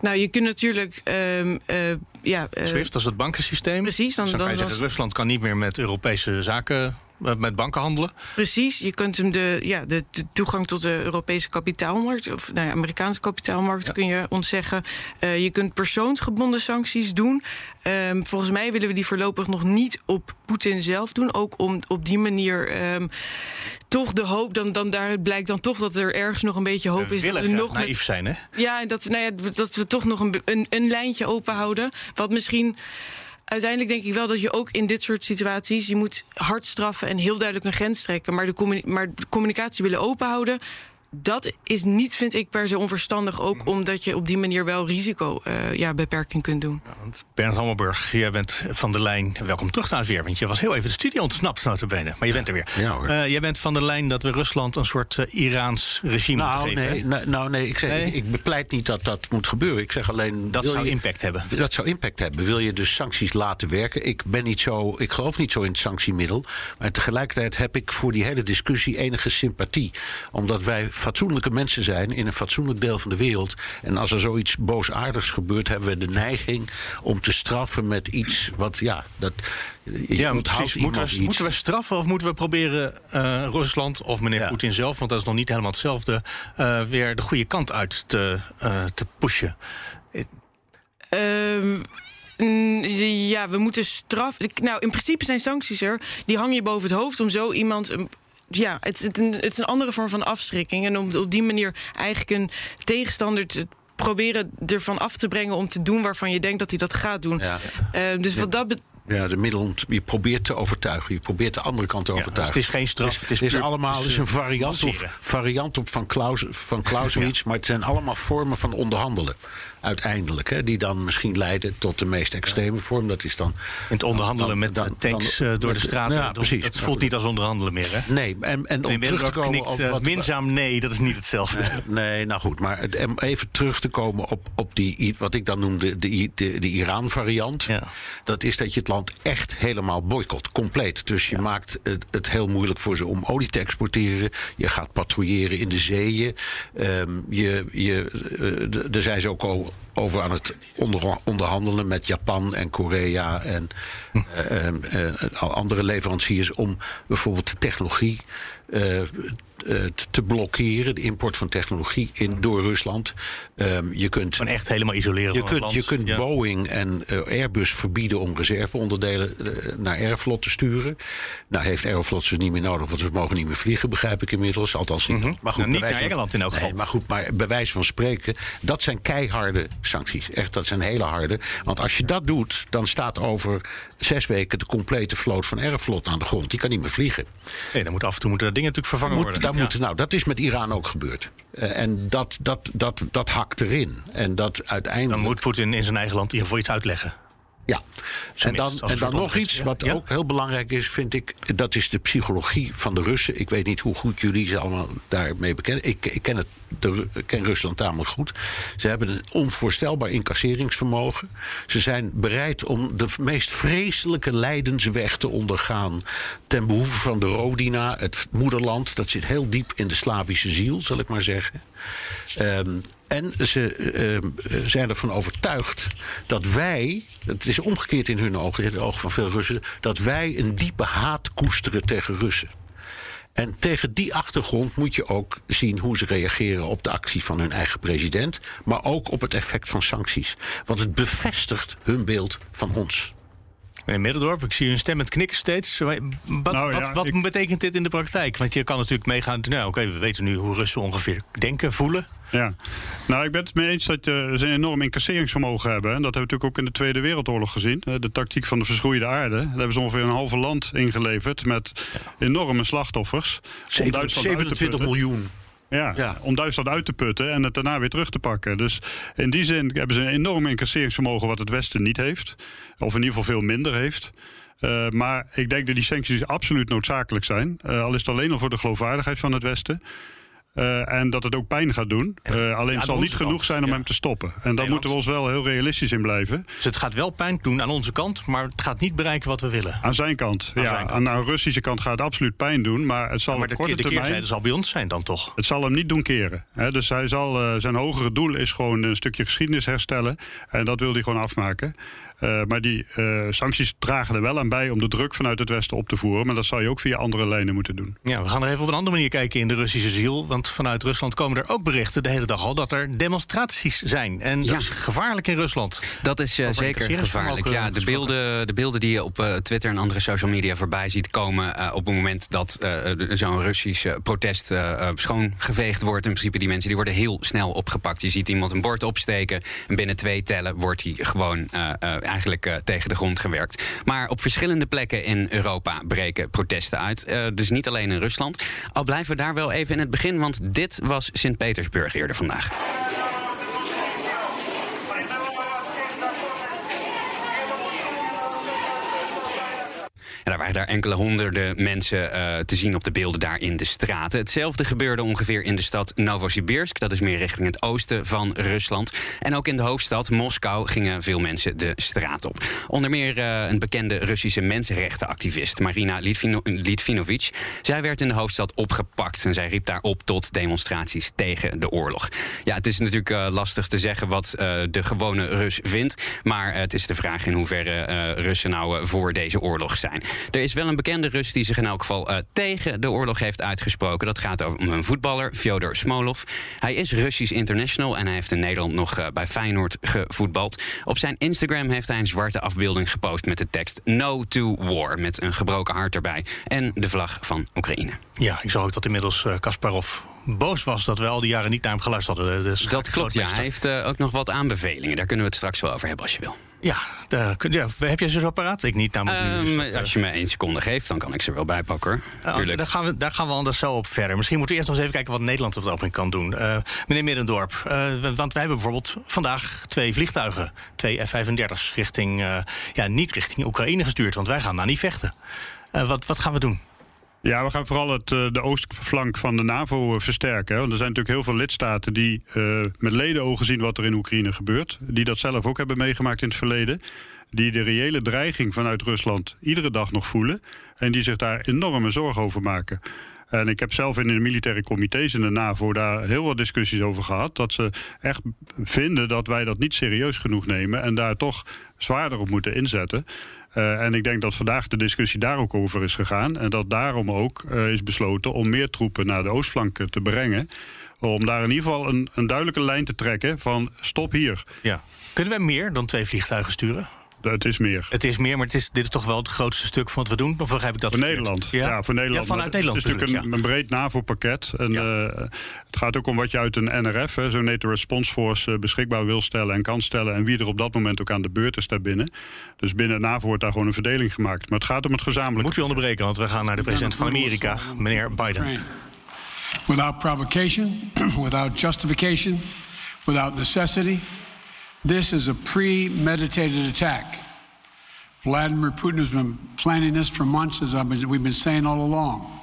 Nou, je kunt natuurlijk. ehm, eh, ja, eh, SWIFT, dat is het bankensysteem. Precies, dan- Dus dan, dan- kan je dan- zeggen, Rusland kan niet meer met Europese zaken, eh, met banken handelen. Precies, je kunt hem de, ja, de, de toegang tot de Europese kapitaalmarkt, of nou ja, Amerikaanse kapitaalmarkt, kun je ontzeggen. Je kunt persoonsgebonden sancties doen. Ehm, volgens mij willen we die voorlopig nog niet op Poetin zelf doen. Ook om op die manier ehm, toch de hoop, dan, dan daar blijkt dan toch dat er ergens nog een beetje hoop we is. dat we nog met naïef zijn, hè? Ja, dat, nou ja, dat we toch nog een, een, een lijntje open houden. Wat misschien. Uiteindelijk denk ik wel dat je ook in dit soort situaties... je moet hard straffen en heel duidelijk een grens trekken... maar de, communi- maar de communicatie willen openhouden... dat is niet, vind ik, per se onverstandig. Ook omdat je op die manier wel risico eh, ja, beperking kunt doen. Want Bernard Hammelburg, jij bent van de lijn. Welkom terug trouwens weer, want je was heel even de studio ontsnapt, notabene. Maar je bent er weer. Ja, hoor. Eh, jij bent van de lijn dat we Rusland een soort eh, Iraans regime Nou moeten geven. nee, nou, nou, nee, ik, zeg, Nee? Ik, ik bepleit niet dat dat moet gebeuren. Ik zeg alleen... Dat zou je- impact hebben. Dat zou impact hebben. Wil je dus sancties laten werken? Ik ben niet zo. Ik geloof niet zo in het sanctiemiddel. Maar tegelijkertijd heb ik voor die hele discussie enige sympathie. Omdat wij fatsoenlijke mensen zijn in een fatsoenlijk deel van de wereld. En als er zoiets boosaardigs gebeurt, hebben we de neiging om te straffen met iets wat ja, dat. Ja, precies. Moeten we, iets. moeten we straffen of moeten we proberen eh, Rusland of meneer Ja. Poetin zelf, want dat is nog niet helemaal hetzelfde, eh, weer de goede kant uit te, eh, te pushen? Ehm, ja, we moeten straf. Nou, in principe zijn sancties er. Die hang je boven het hoofd om zo iemand. Ja, het, is een, het is een andere vorm van afschrikking. En om op die manier eigenlijk een tegenstander te proberen ervan af te brengen om te doen waarvan je denkt dat hij dat gaat doen. Ja. Ehm, dus wat dat betreft. Ja, de middel om te- je probeert te overtuigen. Je probeert de andere kant te Ja, overtuigen. dus het is geen straf, Het het is puur- allemaal het is, een eh, variant, op, lanceren. variant op van, Klaus, van Clausewitz. Maar het zijn allemaal vormen van onderhandelen. Uiteindelijk. Hè, die dan misschien leiden tot de meest extreme vorm. Dat is dan. Het onderhandelen dan- met dan- eh, tanks dan- eh, door de straten. Ja, precies. dat voelt niet als onderhandelen meer, hè? Nee, en, en om terug te komen knikt op eh, wat, minzaam nee, dat is niet hetzelfde. Nee, nou goed, maar het- even terug te komen op, op die, wat ik dan noemde de, de, de Iran-variant. Ja. Dat is dat je het land echt helemaal boycott, compleet. Dus je maakt het, het heel moeilijk voor ze om olie te exporteren. Je gaat patrouilleren in de zeeën. Ehm, je, je, eh, d- daar zijn ze ook al over aan het onder, onderhandelen met Japan en Korea en eh, ehm, eh, al andere leveranciers om bijvoorbeeld de technologie eh, eh, te- te blokkeren, de import van technologie in, door Rusland. Ehm, je kunt Gewoon echt helemaal isoleren je van kunt, je kunt Ja. Boeing en eh, Airbus verbieden om reserveonderdelen eh, naar Aeroflot te sturen. Nou heeft Aeroflot ze niet meer nodig, want ze mogen niet meer vliegen, begrijp ik inmiddels. Althans niet. Maar goed, Nou, niet naar van- Engeland in elk Nee, geval. maar goed, maar bij wijze van spreken, dat zijn keiharde sancties. Echt, dat zijn hele harde. Want als je dat doet, dan staat over zes weken de complete vloot van Aeroflot aan de grond. Die kan niet meer vliegen. Nee, dan moet af en toe moeten dat dingen natuurlijk vervangen Moet, worden. Nou, dat is met Iran ook gebeurd. Eh, en dat, dat, dat, dat hakt erin. En dat uiteindelijk. Dan moet Poetin in zijn eigen land in ieder geval iets uitleggen. Ja, en dan, en dan nog iets wat Ja? ook heel belangrijk is, vind ik. Dat is de psychologie van de Russen. Ik weet niet hoe goed jullie ze allemaal daarmee bekend. Ik, ik, ken, het, de, ken Rusland tamelijk goed. Ze hebben een onvoorstelbaar incasseringsvermogen. Ze zijn bereid om de meest vreselijke lijdensweg te ondergaan. ten behoeve van de Rodina, het moederland. Dat zit heel diep in de Slavische ziel, zal ik maar zeggen. Ehm, en ze ehm, zijn ervan overtuigd dat wij, het is omgekeerd in hun ogen, in de ogen van veel Russen, dat wij een diepe haat koesteren tegen Russen. En tegen die achtergrond moet je ook zien hoe ze reageren op de actie van hun eigen president, maar ook op het effect van sancties. Want het bevestigt hun beeld van ons. Meneer Middendorp, ik zie u een stem met knikken steeds. Wat, Nou ja, wat, wat ik- betekent dit in de praktijk? Want je kan natuurlijk meegaan. Nou, oké, we weten nu hoe Russen ongeveer denken, voelen. Ja, nou ik ben het mee eens dat ze een enorm incasseringsvermogen hebben. En dat hebben we natuurlijk ook in de Tweede Wereldoorlog gezien. De tactiek van de verschroeide aarde. Daar hebben ze ongeveer een halve land ingeleverd met enorme slachtoffers. 27 miljoen. Ja, ja, om Duitsland uit te putten en het daarna weer terug te pakken. Dus in die zin hebben ze een enorm incasseringsvermogen wat het Westen niet heeft. Of in ieder geval veel minder heeft. Uh, maar ik denk dat die sancties absoluut noodzakelijk zijn. Uh, al is het alleen al voor de geloofwaardigheid van het Westen. Uh, en dat het ook pijn gaat doen. Uh, alleen het zal niet genoeg kant. zijn om ja. hem te stoppen. En daar moeten we ons wel heel realistisch in blijven. Dus het gaat wel pijn doen aan onze kant, maar het gaat niet bereiken wat we willen. Aan zijn kant. Aan ja, zijn kant. aan de Russische kant gaat het absoluut pijn doen. Maar het zal ja, maar op korte de, de termijn. keerzijde zal bij ons zijn dan toch? Het zal hem niet doen keren. Dus hij zal, uh, zijn hogere doel is gewoon een stukje geschiedenis herstellen. En dat wil hij gewoon afmaken. Uh, maar die uh, sancties dragen er wel aan bij om de druk vanuit het Westen op te voeren. Maar dat zal je ook via andere lijnen moeten doen. Ja, we gaan er even op een andere manier kijken in de Russische ziel. Want vanuit Rusland komen er ook berichten de hele dag al dat er demonstraties zijn. En dat is gevaarlijk in Rusland. Dat is uh, zeker gevaarlijk. Ja, de beelden, de beelden die je op Twitter en andere social media voorbij ziet komen. op het moment dat zo'n Russisch protest schoongeveegd wordt. In principe, die mensen die worden heel snel opgepakt. Je ziet iemand een bord opsteken. En binnen twee tellen wordt hij gewoon eigenlijk uh, tegen de grond gewerkt. Maar op verschillende plekken in Europa breken protesten uit. Uh, dus niet alleen in Rusland. Al blijven we daar wel even in het begin, want dit was Sint-Petersburg eerder vandaag. Daar waren daar enkele honderden mensen uh, te zien op de beelden daar in de straten. Hetzelfde gebeurde ongeveer in de stad Novosibirsk. Dat is meer richting het oosten van Rusland. En ook in de hoofdstad Moskou gingen veel mensen de straat op. Onder meer uh, een bekende Russische mensenrechtenactivist, Marina Litvino. Zij werd in de hoofdstad opgepakt en zij riep daar op tot demonstraties tegen de oorlog. Ja, het is natuurlijk uh, lastig te zeggen wat de gewone Rus vindt. Maar het is de vraag in hoeverre Russen nou voor deze oorlog zijn. Er is wel een bekende Rus die zich in elk geval uh, tegen de oorlog heeft uitgesproken. Dat gaat om een voetballer, Fyodor Smolov. Hij is Russisch international en hij heeft in Nederland nog uh, bij Feyenoord gevoetbald. Op zijn Instagram heeft hij een zwarte afbeelding gepost met de tekst No to War. Met een gebroken hart erbij. En de vlag van Oekraïne. Ja, ik zag ook dat inmiddels uh, Kasparov boos was dat we al die jaren niet naar hem geluisterd hadden. Dus dat klopt, ja. Hij heeft uh, ook nog wat aanbevelingen. Daar kunnen we het straks wel over hebben als je wil. Ja, daar, ja heb je ze zo paraat? Ik niet namelijk um. Dus als je me één seconde geeft, dan kan ik ze wel bijpakken. Uh, daar, gaan we, daar gaan we anders zo op verder. Misschien moeten we eerst nog eens even kijken wat Nederland op de opening kan doen. Uh, meneer Middendorp, uh, want wij hebben bijvoorbeeld vandaag twee vliegtuigen, twee F-35's, richting, ja, niet richting Oekraïne gestuurd. Want wij gaan daar niet vechten. wat, wat gaan we doen? Ja, we gaan vooral het, de oostflank van de NAVO versterken. Want er zijn natuurlijk heel veel lidstaten die uh, met ledenogen zien wat er in Oekraïne gebeurt. Die dat zelf ook hebben meegemaakt in het verleden. Die de reële dreiging vanuit Rusland iedere dag nog voelen. En die zich daar enorme zorgen over maken. En ik heb zelf in de militaire comité's in de NAVO daar heel wat discussies over gehad. Dat ze echt vinden dat wij dat niet serieus genoeg nemen. En daar toch zwaarder op moeten inzetten. Uh, en ik denk dat vandaag de discussie daar ook over is gegaan. En dat daarom ook uh, is besloten om meer troepen naar de oostflank te brengen. Om daar in ieder geval een, een duidelijke lijn te trekken van stop hier. Ja. Kunnen we meer dan twee vliegtuigen sturen? Het is meer. Het is meer, maar het is, dit is toch wel het grootste stuk van wat we doen? Of begrijp ik dat Voor Nederland. Ja? ja? voor Nederland. Ja, vanuit Nederland. Het is natuurlijk een, een, breed NAVO-pakket. En ja. uh, het gaat ook om wat je uit een NRF, zo'n NATO Response Force, uh, beschikbaar wil stellen en kan stellen. En wie er op dat moment ook aan de beurt is daarbinnen. Dus binnen NAVO wordt daar gewoon een verdeling gemaakt. Maar het gaat om het gezamenlijk. Moet u onderbreken, want we gaan naar de president van Amerika, meneer Biden. Without provocation, without justification, without necessity. This is a premeditated attack. Vladimir Putin has been planning this for months, as we've been saying all along.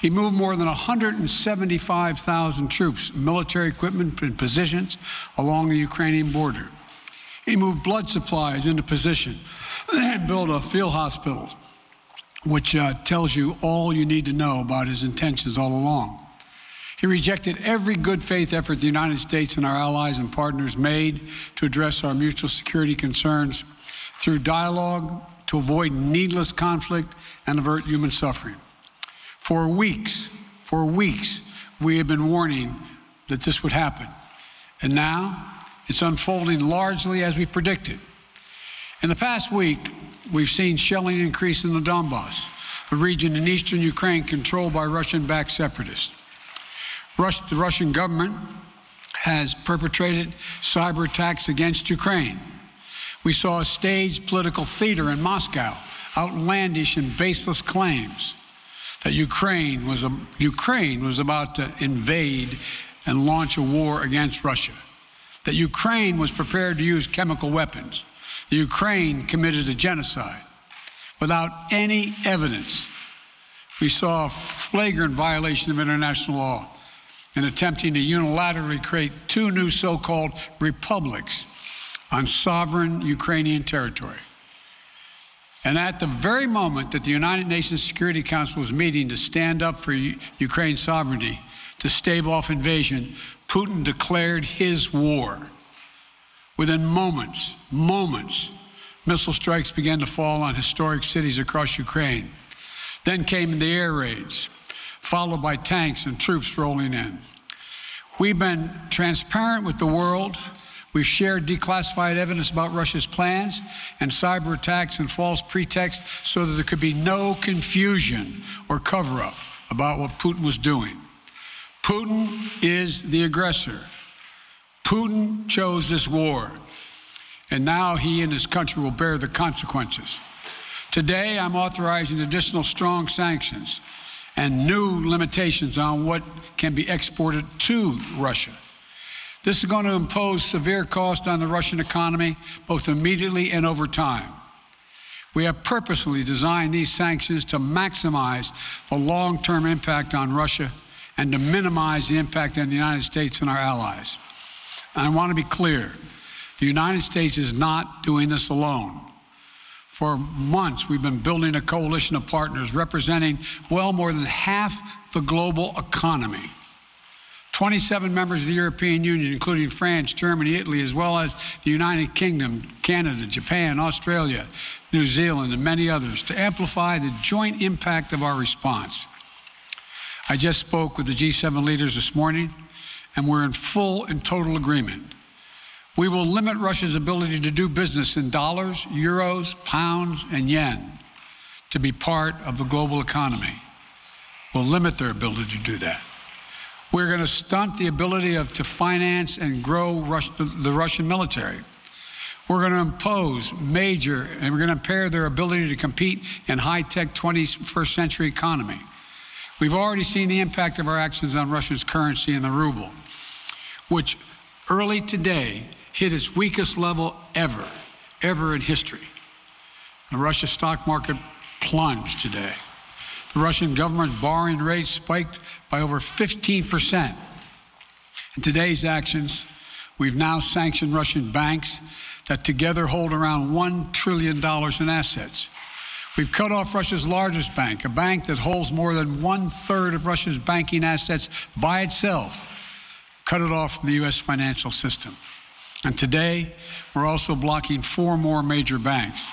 He moved more than 175,000 troops, military equipment, and positions along the Ukrainian border. He moved blood supplies into position and built a field hospital, which uh, tells you all you need to know about his intentions all along. He rejected every good faith effort the United States and our allies and partners made to address our mutual security concerns through dialogue to avoid needless conflict and avert human suffering. For weeks, for weeks, we have been warning that this would happen. And now it's unfolding largely as we predicted. In the past week, we've seen shelling increase in the Donbass, a region in eastern Ukraine controlled by Russian backed separatists. Rus- the Russian government has perpetrated cyber attacks against Ukraine. We saw a staged political theater in Moscow, outlandish and baseless claims that Ukraine was, a, Ukraine was about to invade and launch a war against Russia, that Ukraine was prepared to use chemical weapons, that Ukraine committed a genocide without any evidence. We saw a flagrant violation of international law in attempting to unilaterally create two new so called republics on sovereign Ukrainian territory. And at the very moment that the United Nations Security Council was meeting to stand up for Ukraine's sovereignty, to stave off invasion, Putin declared his war. Within moments, moments, missile strikes began to fall on historic cities across Ukraine. Then came the air raids, followed by tanks and troops rolling in. We've been transparent with the world. We've shared declassified evidence about Russia's plans and cyber attacks and false pretexts so that there could be no confusion or cover up about what Putin was doing. Putin is the aggressor. Putin chose this war, and now he and his country will bear the consequences. Today, I'm authorizing additional strong sanctions and new limitations on what can be exported to Russia. This is going to impose severe cost on the Russian economy, both immediately and over time. We have purposely designed these sanctions to maximize the long term impact on Russia and to minimize the impact on the United States and our allies. And I want to be clear the United States is not doing this alone. For months, we've been building a coalition of partners representing well more than half the global economy. 27 members of the European Union, including France, Germany, Italy, as well as the United Kingdom, Canada, Japan, Australia, New Zealand, and many others, to amplify the joint impact of our response. I just spoke with the G7 leaders this morning, and we're in full and total agreement. We will limit Russia's ability to do business in dollars, euros, pounds, and yen to be part of the global economy. We'll limit their ability to do that. We're going to stunt the ability of to finance and grow Rus- the, the Russian military. We're going to impose major, and we're going to impair their ability to compete in high-tech 21st century economy. We've already seen the impact of our actions on Russia's currency and the ruble, which early today hit its weakest level ever, ever in history. The Russia stock market plunged today. The Russian government borrowing rate spiked by over 15%. In today's actions, we've now sanctioned Russian banks that together hold around $1 trillion in assets. We've cut off Russia's largest bank, a bank that holds more than one third of Russia's banking assets by itself, cut it off from the U.S. financial system. And today, we're also blocking four more major banks.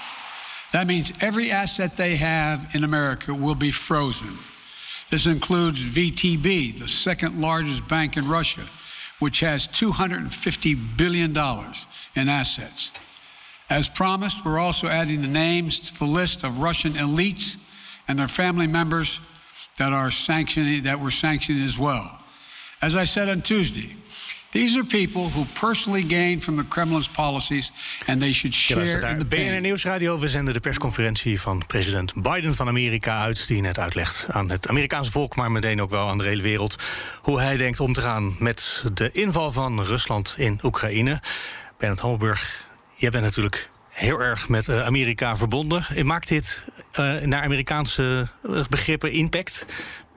That means every asset they have in America will be frozen. This includes VTB, the second largest bank in Russia, which has $250 billion in assets. As promised, we're also adding the names to the list of Russian elites and their family members that are sanctioning that were sanctioned as well. As I said on Tuesday, these are people who personally gain from the Kremlin's policies and they should share in the BNR pain. Nieuwsradio. We zenden de persconferentie van president Biden van Amerika uit... die net uitlegt aan het Amerikaanse volk... maar meteen ook wel aan de hele wereld... hoe hij denkt om te gaan met de inval van Rusland in Oekraïne. Bernard Hammelburg, jij bent natuurlijk heel erg met eh, Amerika verbonden. Maakt dit eh, naar Amerikaanse eh, begrippen impact?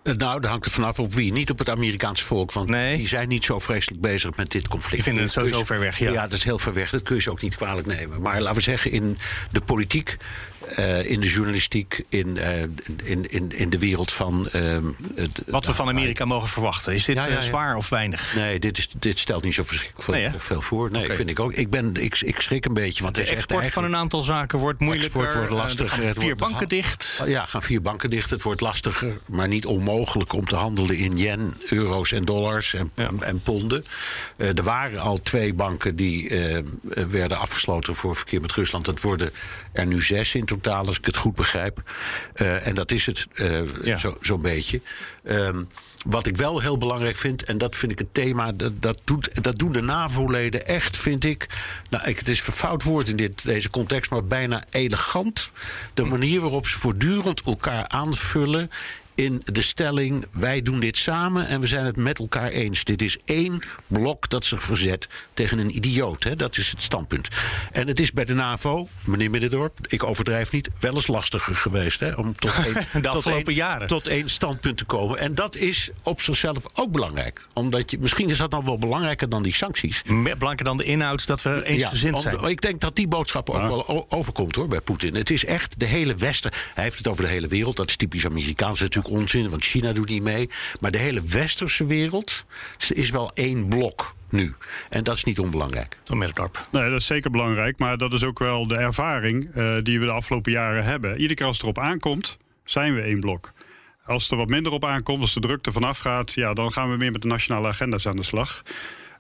Eh, Nou, dat hangt er vanaf op wie. Niet op het Amerikaanse volk, want Nee. die zijn niet zo vreselijk bezig met dit conflict. Die vinden het sowieso ver weg, ja. Ja, dat is heel ver weg. Dat kun je ze ook niet kwalijk nemen. Maar laten we zeggen, in de politiek, eh, in de journalistiek, in, eh, in, in, in de wereld van. het- Wat we van Amerika mogen verwachten. Is dit Ja, ja, eh, ja. zwaar of weinig? Nee, dit, is, dit stelt niet zo verschrikkelijk veel, Nee, hè? veel voor. Nee, Oké. vind ik ook. Ik, ben, ik, ik schrik een beetje. Want De export van een aantal zaken wordt moeilijker. Export wordt Eh, er lastiger. gaan vier banken dicht. Ja, gaan vier banken dicht. Het wordt lastiger, maar niet onmogelijk. mogelijk om te handelen in yen, euro's en dollars en, en ponden. Eh, er waren al twee banken die eh, werden afgesloten voor verkeer met Rusland. Dat worden er nu zes in totaal, als ik het goed begrijp. Eh, en dat is het Ja. zo- zo'n beetje. Ehm, wat ik wel heel belangrijk vind, en dat vind ik het thema, dat, dat, doet, dat doen de NAVO-leden echt, vind ik. Nou, ik, het is een fout woord in dit, deze context, maar bijna elegant. De manier waarop ze voortdurend elkaar aanvullen in de stelling: wij doen dit samen en we zijn het met elkaar eens. Dit is één blok dat zich verzet tegen een idioot. Hè? Dat is het standpunt. En het is bij de NAVO, meneer Middendorp, ik overdrijf niet, wel eens lastiger geweest hè, om tot één, De afgelopen tot jaren. tot één standpunt te komen. En dat is op zichzelf ook belangrijk. Omdat je, misschien is dat dan wel belangrijker dan die sancties. Belangrijker dan de inhoud dat we eensgezind om- zijn. Ik denk dat die boodschap ook wel overkomt hoor, bij Poetin. Het is echt de hele Westen. Hij heeft het over de hele wereld. Dat is typisch Amerikaans. Is natuurlijk onzin, want China doet niet mee. Maar de hele westerse wereld is wel één blok nu. En dat is niet onbelangrijk. Tom. Nee, dat is zeker belangrijk. Maar dat is ook wel de ervaring eh, die we de afgelopen jaren hebben. Iedere keer als het erop aankomt, zijn we één blok. Als er wat minder op aankomt, als de drukte vanaf gaat, ja, dan gaan we meer met de nationale agenda's aan de slag.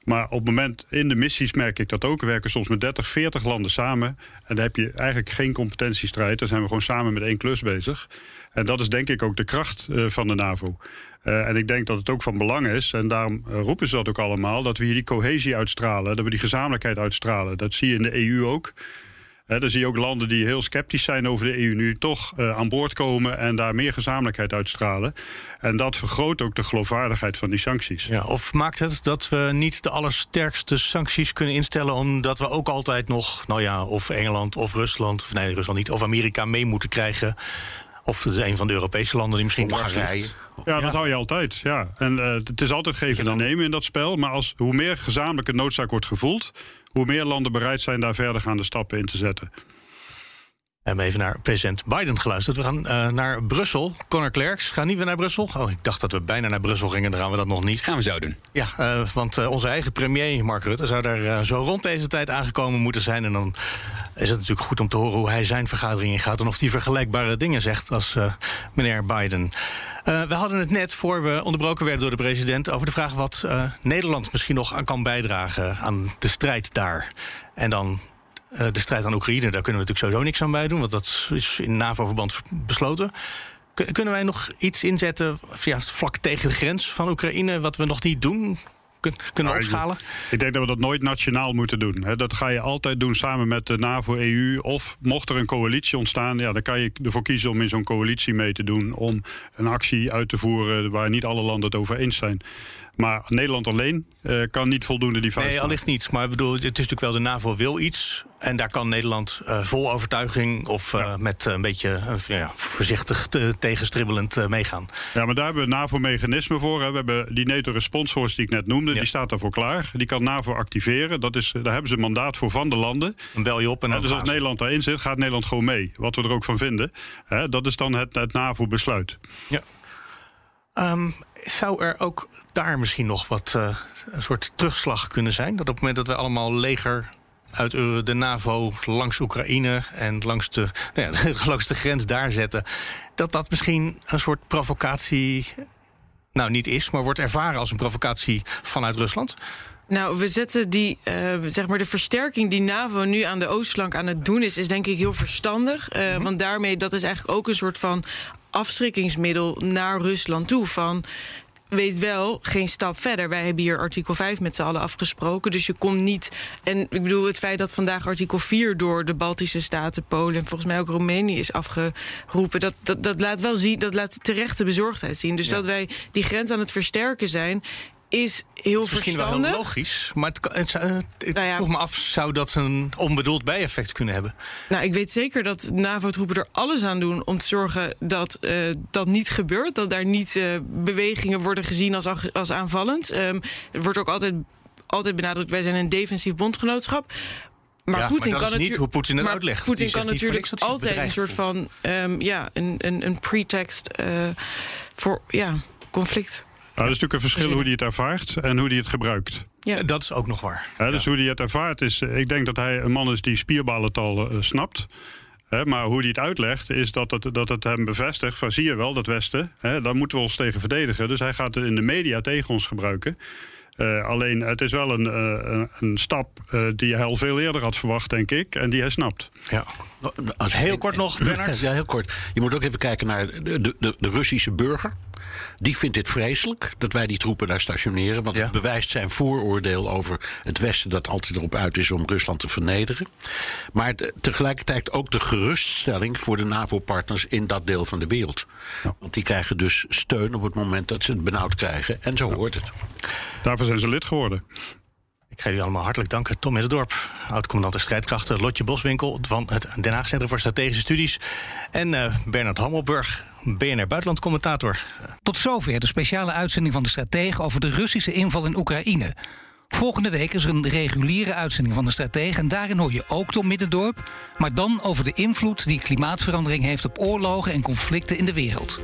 Maar op het moment in de missies merk ik dat ook. We werken soms met 30, 40 landen samen. En dan heb je eigenlijk geen competentiestrijd. Dan zijn we gewoon samen met één klus bezig. En dat is denk ik ook de kracht eh, van de NAVO. Eh, en ik denk dat het ook van belang is, en daarom eh, roepen ze dat ook allemaal, dat we hier die cohesie uitstralen, dat we die gezamenlijkheid uitstralen. Dat zie je in de EU ook. Dan zie je ook landen die heel sceptisch zijn over de EU nu toch aan boord komen en daar meer gezamenlijkheid uitstralen. En dat vergroot ook de geloofwaardigheid van die sancties. Ja, of maakt het dat we niet de allersterkste sancties kunnen instellen... omdat we ook altijd nog, nou ja, of Engeland of Rusland... of nee, Rusland niet, of Amerika mee moeten krijgen... of het is een van de Europese landen die misschien Hongarije. Ja, dat hou je altijd. Ja. En eh, het is altijd geven en nemen in dat spel. Maar als, hoe meer gezamenlijke noodzaak wordt gevoeld, hoe meer landen bereid zijn daar verdergaande stappen in te zetten. We hebben even naar president Biden geluisterd. We gaan eh, naar Brussel. Conor Clerks, gaan niet weer naar Brussel? Oh, ik dacht dat we bijna naar Brussel gingen. Dan gaan we dat nog niet. Gaan we zo doen. Ja, eh, want eh, onze eigen premier, Mark Rutte, zou daar zo rond deze tijd aangekomen moeten zijn. En dan is het natuurlijk goed om te horen hoe hij zijn vergadering ingaat. En of hij vergelijkbare dingen zegt als meneer Biden. We hadden het net, voor we onderbroken werden door de president, over de vraag wat Nederland misschien nog aan kan bijdragen aan de strijd daar. En dan de strijd aan Oekraïne, daar kunnen we natuurlijk sowieso niks aan bij doen, want dat is in NAVO-verband besloten. Kun- Kunnen wij nog iets inzetten ja, vlak tegen de grens van Oekraïne, wat we nog niet doen? Kun- Kunnen ik- opschalen? Ik denk dat we dat nooit nationaal moeten doen. Dat ga je altijd doen samen met de NAVO, EU. Of mocht er een coalitie ontstaan, ja, dan kan je ervoor kiezen om in zo'n coalitie mee te doen. Om een actie uit te voeren waar niet alle landen het over eens zijn. Maar Nederland alleen eh, kan niet voldoende die vuist Nee, allicht niet. Maar ik bedoel, het is natuurlijk wel de NAVO wil iets. En daar kan Nederland eh, vol overtuiging of eh, met een beetje eh, ja, voorzichtig te- tegenstribbelend eh, meegaan. Ja, maar daar hebben we NAVO-mechanismen voor. Hè. We hebben die NATO Response Force die ik net noemde, Ja. die staat daarvoor klaar. Die kan NAVO activeren. Dat is, daar hebben ze een mandaat voor van de landen. Dan bel je op en dan dus als. Nederland daarin zit, gaat Nederland gewoon mee. Wat we er ook van vinden. Hè, dat is dan het, het NAVO-besluit. Ja. Ehm, zou er ook daar misschien nog wat eh, een soort terugslag kunnen zijn? Dat op het moment dat we allemaal leger uit eh, de NAVO langs Oekraïne en langs de, nou ja, langs de grens daar zetten, dat dat misschien een soort provocatie. Nou, niet is, maar wordt ervaren als een provocatie vanuit Rusland. Nou, we zetten die, eh, zeg maar, de versterking die NAVO nu aan de oostflank aan het doen is, is denk ik heel verstandig. Eh, Want daarmee, dat is eigenlijk ook een soort van afschrikkingsmiddel naar Rusland toe. Van weet wel, geen stap verder. Wij hebben hier artikel 5 met z'n allen afgesproken. Dus je komt niet. En ik bedoel, het feit dat vandaag artikel 4 door de Baltische Staten, Polen en volgens mij ook Roemenië is afgeroepen. Dat, dat, dat laat wel zien, dat laat terechte bezorgdheid zien. Dus dat wij die grens aan het versterken zijn. Is heel is misschien wel heel logisch, maar het, kan- het, Nou ja. vroeg me af, zou dat een onbedoeld bijeffect kunnen hebben? Nou, ik weet zeker dat NAVO-troepen er alles aan doen om te zorgen dat eh, dat niet gebeurt. Dat daar niet eh, bewegingen worden gezien als, als aanvallend. Ehm, er wordt ook altijd, altijd benadrukt, wij zijn een defensief bondgenootschap. Maar Ja, Poetin kan niet hoe Poetin het uitlegt. Poetin kan natuurlijk altijd een soort van ehm, ja, een, een, een pretext eh, voor ja, conflict. Nou, dat is natuurlijk een verschil hoe hij het ervaart en hoe hij het gebruikt. Ja. Eh, Dat is ook nog waar. Hè, dus hoe hij het ervaart is, eh, ik denk dat hij een man is die spierballentaal eh, snapt. Hè, maar hoe hij het uitlegt, is dat het, dat het hem bevestigt van zie je wel, dat Westen, hè, daar moeten we ons tegen verdedigen. Dus hij gaat het in de media tegen ons gebruiken. Uh, alleen het is wel een, uh, een stap uh, die hij al veel eerder had verwacht, denk ik. En die hij snapt. Ja. Als heel kort nog, Bernard. Ja, heel kort. Je moet ook even kijken naar de, de, de Russische burger. Die vindt dit vreselijk dat wij die troepen daar stationeren. Want Ja. het bewijst zijn vooroordeel over het Westen dat altijd erop uit is om Rusland te vernederen. Maar te- tegelijkertijd ook de geruststelling voor de NAVO-partners in dat deel van de wereld. Want die krijgen dus steun op het moment dat ze het benauwd krijgen. En zo hoort het. Daarvoor zijn ze lid geworden. Ik ga jullie allemaal hartelijk danken. Tom Middendorp, oud-commandant der strijdkrachten. Lotje Boswinkel van het Den Haag Centrum voor Strategische Studies. En eh, Bernard Hammelburg, BNR Buitenlandcommentator. Tot zover de speciale uitzending van de Stratege over de Russische inval in Oekraïne. Volgende week is er een reguliere uitzending van de Stratege en daarin hoor je ook Tom Middendorp, maar dan over de invloed die klimaatverandering heeft op oorlogen en conflicten in de wereld.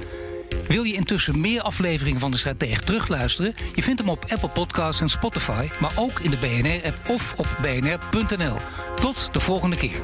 Wil je intussen meer afleveringen van de Stratege terugluisteren? Je vindt hem op Apple Podcasts en Spotify, maar ook in de BNR-app of op bnr.nl. Tot de volgende keer.